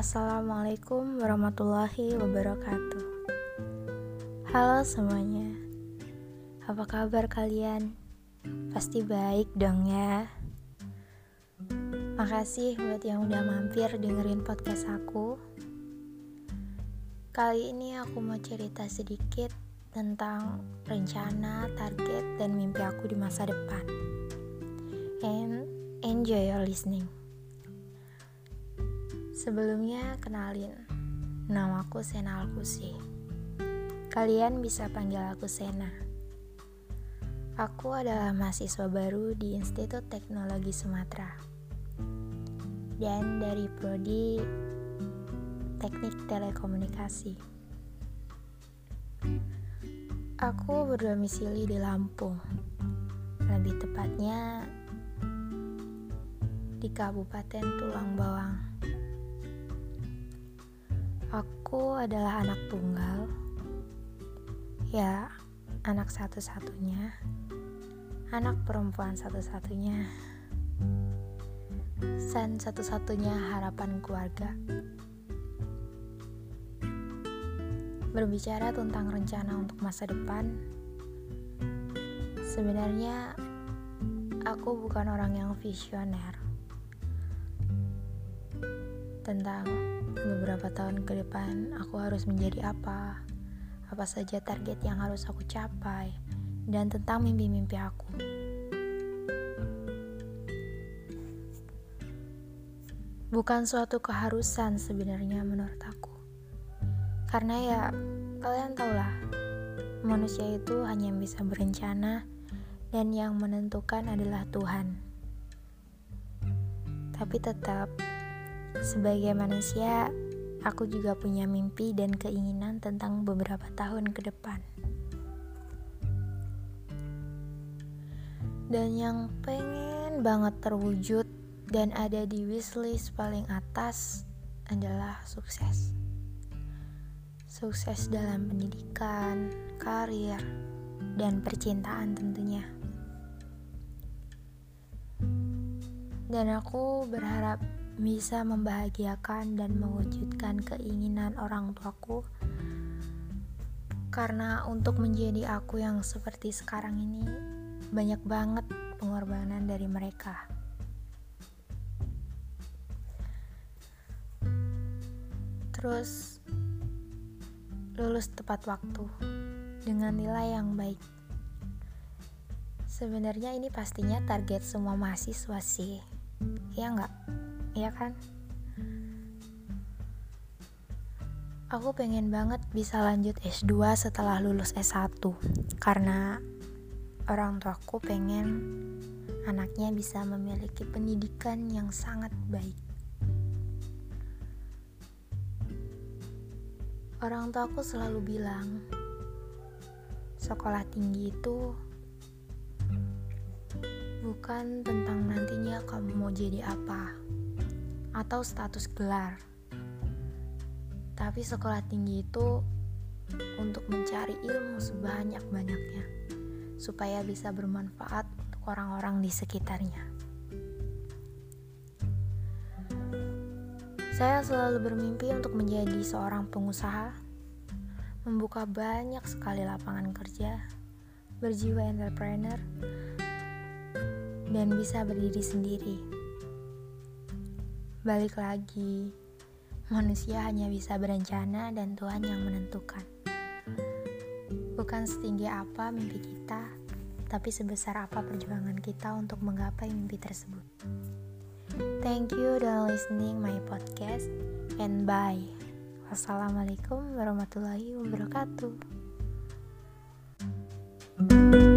Assalamualaikum warahmatullahi wabarakatuh. Halo semuanya, apa kabar kalian? Pasti baik dong ya. Makasih buat yang udah mampir dengerin podcast aku. Kali ini aku mau cerita sedikit tentang rencana, target, dan mimpi aku di masa depan. And enjoy your listening. Sebelumnya kenalin, namaku Sena Alkusi. Kalian bisa panggil aku Sena. Aku adalah mahasiswa baru di Institut Teknologi Sumatera. Dan dari prodi Teknik Telekomunikasi. Aku berdomisili di Lampung. Lebih tepatnya di Kabupaten Tulang Bawang. Aku adalah anak tunggal. Ya, anak satu-satunya. Anak perempuan satu-satunya. Dan satu-satunya harapan keluarga. Berbicara tentang rencana untuk masa depan, sebenarnya aku bukan orang yang visioner tentang beberapa tahun ke depan aku harus menjadi apa, apa saja target yang harus aku capai, dan tentang mimpi-mimpi aku. Bukan suatu keharusan sebenarnya menurut aku. Karena ya, kalian tahulah, manusia itu hanya bisa berencana dan yang menentukan adalah Tuhan. Tapi tetap sebagai manusia, aku juga punya mimpi dan keinginan tentang beberapa tahun ke depan. Dan yang pengen banget terwujud dan ada di wishlist paling atas adalah sukses. Sukses dalam pendidikan, karir, dan percintaan tentunya. Dan aku berharap bisa membahagiakan dan mewujudkan keinginan orang tuaku karena untuk menjadi aku yang seperti sekarang ini banyak banget pengorbanan dari mereka. Terus lulus tepat waktu dengan nilai yang baik. Sebenarnya ini pastinya target semua mahasiswa sih. Ya enggak? Ya kan? Aku pengen banget bisa lanjut S2 setelah lulus S1 karena orang tuaku pengen anaknya bisa memiliki pendidikan yang sangat baik. Orang tuaku selalu bilang, sekolah tinggi itu bukan tentang nantinya kamu mau jadi apa atau status gelar. Tapi sekolah tinggi itu untuk mencari ilmu sebanyak-banyaknya supaya bisa bermanfaat untuk orang-orang di sekitarnya. Saya selalu bermimpi untuk menjadi seorang pengusaha, membuka banyak sekali lapangan kerja, berjiwa entrepreneur, dan bisa berdiri sendiri. Balik lagi, manusia hanya bisa berencana dan Tuhan yang menentukan. Bukan setinggi apa mimpi kita, tapi sebesar apa perjuangan kita untuk menggapai mimpi tersebut. Thank you udah listening my podcast and bye. Wassalamualaikum warahmatullahi wabarakatuh. thank you